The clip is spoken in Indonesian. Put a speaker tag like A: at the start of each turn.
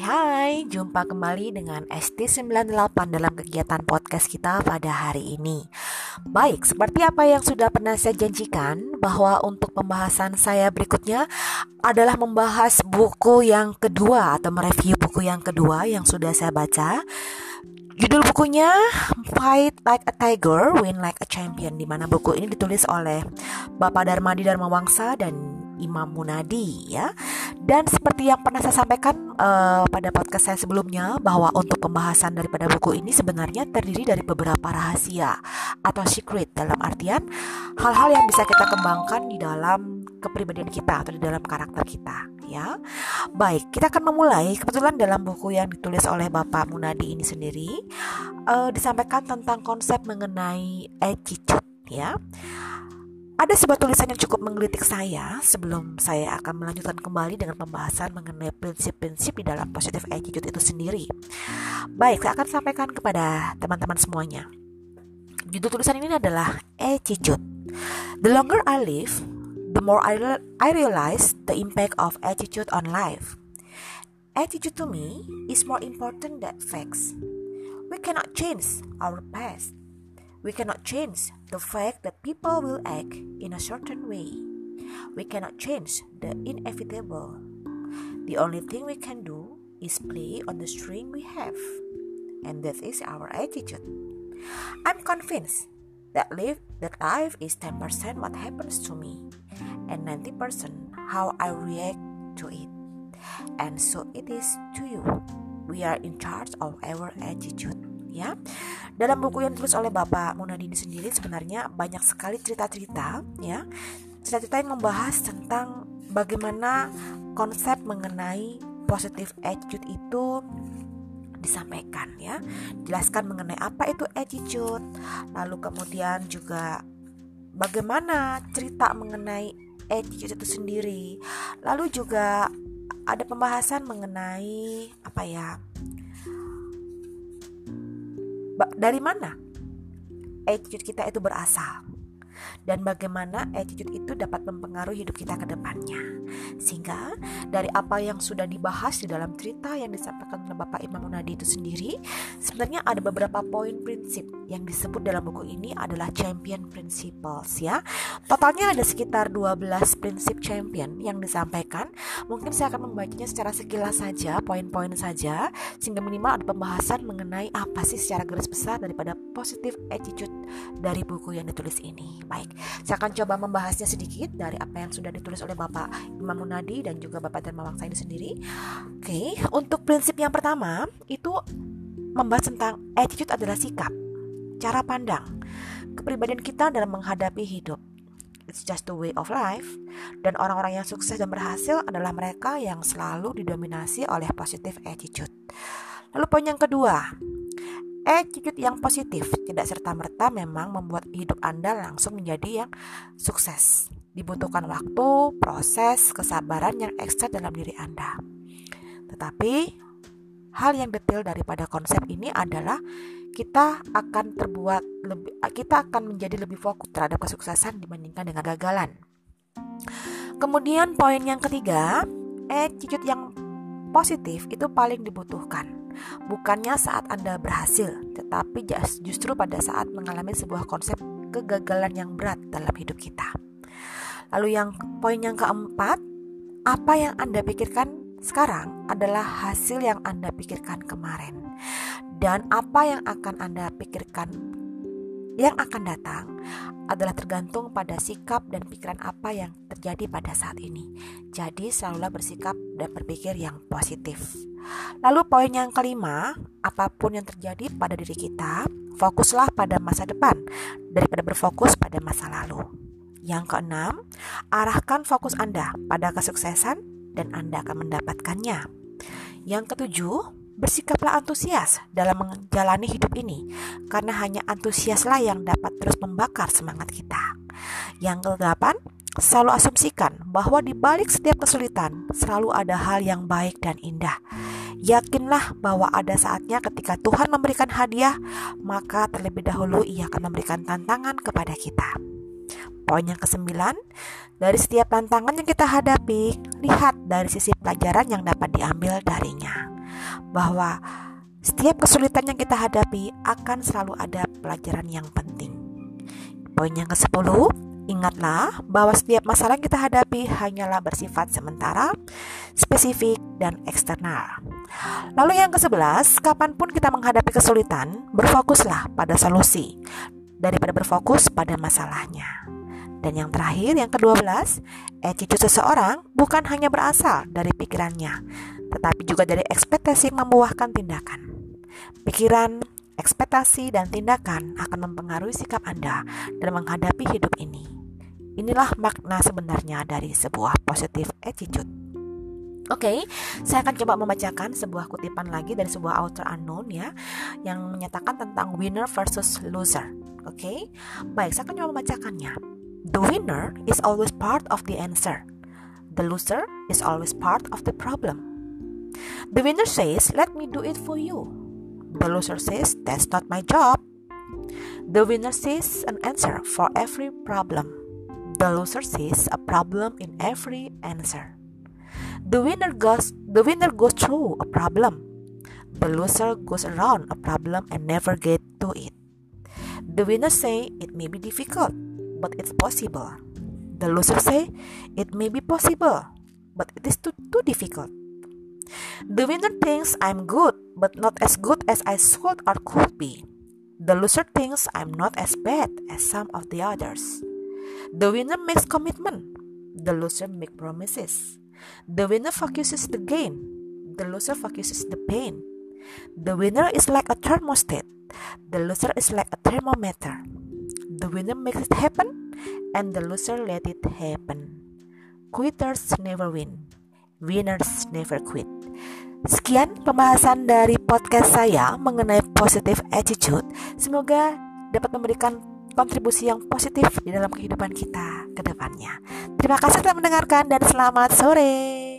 A: Hai hai, jumpa kembali dengan ST98 dalam kegiatan podcast kita pada hari ini Baik, seperti apa yang sudah pernah saya janjikan Bahwa untuk pembahasan saya berikutnya adalah membahas buku yang kedua Atau mereview buku yang kedua yang sudah saya baca Judul bukunya Fight Like a Tiger, Win Like a Champion di mana buku ini ditulis oleh Bapak Darmadi Dharma Wangsa dan Imam Munadi ya. Dan seperti yang pernah saya sampaikan uh, pada podcast saya sebelumnya bahwa untuk pembahasan daripada buku ini sebenarnya terdiri dari beberapa rahasia atau secret dalam artian hal-hal yang bisa kita kembangkan di dalam kepribadian kita atau di dalam karakter kita ya. Baik, kita akan memulai. Kebetulan dalam buku yang ditulis oleh Bapak Munadi ini sendiri uh, disampaikan tentang konsep mengenai attitude ya. Ada sebuah tulisan yang cukup menggelitik saya sebelum saya akan melanjutkan kembali dengan pembahasan mengenai prinsip-prinsip di dalam positive attitude itu sendiri. Baik, saya akan sampaikan kepada teman-teman semuanya. Judul tulisan ini adalah attitude. The longer I live, the more I, re- I realize the impact of attitude on life. Attitude to me is more important than facts. We cannot change our past. We cannot change the fact that people will act in a certain way. We cannot change the inevitable. The only thing we can do is play on the string we have, and that is our attitude. I'm convinced that life that life is 10% what happens to me and 90% how I react to it. And so it is to you. We are in charge of our attitude. Ya, dalam buku yang ditulis oleh Bapak Munadi ini sendiri sebenarnya banyak sekali cerita-cerita, ya, cerita-cerita yang membahas tentang bagaimana konsep mengenai positive attitude itu disampaikan ya. Jelaskan mengenai apa itu attitude lalu kemudian juga bagaimana cerita mengenai attitude itu sendiri. Lalu juga ada pembahasan mengenai apa ya dari mana? Attitude kita itu berasal dan bagaimana attitude itu dapat mempengaruhi hidup kita ke depannya. Sehingga dari apa yang sudah dibahas di dalam cerita yang disampaikan oleh Bapak Imam Munadi itu sendiri, sebenarnya ada beberapa poin prinsip yang disebut dalam buku ini adalah champion principles ya. Totalnya ada sekitar 12 prinsip champion yang disampaikan. Mungkin saya akan membacanya secara sekilas saja, poin-poin saja sehingga minimal ada pembahasan mengenai apa sih secara garis besar daripada positive attitude dari buku yang ditulis ini. Baik, saya akan coba membahasnya sedikit dari apa yang sudah ditulis oleh Bapak Imam Munadi dan juga Bapak Dharma Wangsa ini sendiri. Oke, untuk prinsip yang pertama itu membahas tentang attitude adalah sikap, cara pandang, kepribadian kita dalam menghadapi hidup. It's just the way of life. Dan orang-orang yang sukses dan berhasil adalah mereka yang selalu didominasi oleh positive attitude. Lalu poin yang kedua, attitude yang positif tidak serta-merta memang membuat hidup Anda langsung menjadi yang sukses. Dibutuhkan waktu, proses, kesabaran yang ekstra dalam diri Anda. Tetapi hal yang detail daripada konsep ini adalah kita akan terbuat lebih kita akan menjadi lebih fokus terhadap kesuksesan dibandingkan dengan gagalan. Kemudian poin yang ketiga, attitude yang positif itu paling dibutuhkan bukannya saat Anda berhasil, tetapi justru pada saat mengalami sebuah konsep kegagalan yang berat dalam hidup kita. Lalu yang poin yang keempat, apa yang Anda pikirkan sekarang adalah hasil yang Anda pikirkan kemarin. Dan apa yang akan Anda pikirkan yang akan datang adalah tergantung pada sikap dan pikiran apa yang terjadi pada saat ini. Jadi selalulah bersikap dan berpikir yang positif. Lalu poin yang kelima, apa pun yang terjadi pada diri kita, fokuslah pada masa depan daripada berfokus pada masa lalu. Yang keenam, arahkan fokus Anda pada kesuksesan dan Anda akan mendapatkannya. Yang ketujuh, bersikaplah antusias dalam menjalani hidup ini, karena hanya antusiaslah yang dapat terus membakar semangat kita. Yang kedelapan, selalu asumsikan bahwa di balik setiap kesulitan selalu ada hal yang baik dan indah. Yakinlah bahwa ada saatnya ketika Tuhan memberikan hadiah, maka terlebih dahulu Ia akan memberikan tantangan kepada kita. Poin yang kesembilan, dari setiap tantangan yang kita hadapi, lihat dari sisi pelajaran yang dapat diambil darinya. bahwa setiap kesulitan yang kita hadapi akan selalu ada pelajaran yang penting. Poin yang ke-10, ingatlah bahwa setiap masalah yang kita hadapi hanyalah bersifat sementara, spesifik, dan eksternal. Lalu yang ke-11, kapan pun kita menghadapi kesulitan, berfokuslah pada solusi daripada berfokus pada masalahnya. Dan yang terakhir, yang ke-12, attitude seseorang bukan hanya berasal dari pikirannya, tetapi juga dari ekspektasi membuahkan tindakan. Pikiran, ekspektasi, dan tindakan akan mempengaruhi sikap Anda dalam menghadapi hidup ini. Inilah makna sebenarnya dari sebuah positive attitude. Oke, okay, saya akan coba membacakan sebuah kutipan lagi dari sebuah author unknown ya yang menyatakan tentang winner versus loser. Oke, okay? baik saya akan coba membacakannya. The winner is always part of the answer. The loser is always part of the problem. The winner says, "Let me do it for you." The loser says, "That's not my job." The winner sees an answer for every problem. The loser sees a problem in every answer. The winner goes the winner goes through a problem. The loser goes around a problem and never get to it. The winner say it may be difficult, but it's possible. The loser say it may be possible, but it is too, too difficult. The winner thinks I'm good, but not as good as I should or could be. The loser thinks I'm not as bad as some of the others. The winner makes commitment. The loser make promises. The winner focuses the gain, the loser focuses the pain. The winner is like a thermostat, the loser is like a thermometer. The winner makes it happen, and the loser let it happen. Quitters never win, winners never quit. Sekian pembahasan dari podcast saya mengenai positive attitude. Semoga dapat memberikan kontribusi yang positif di dalam kehidupan kita ke depannya. Terima kasih telah mendengarkan dan selamat sore.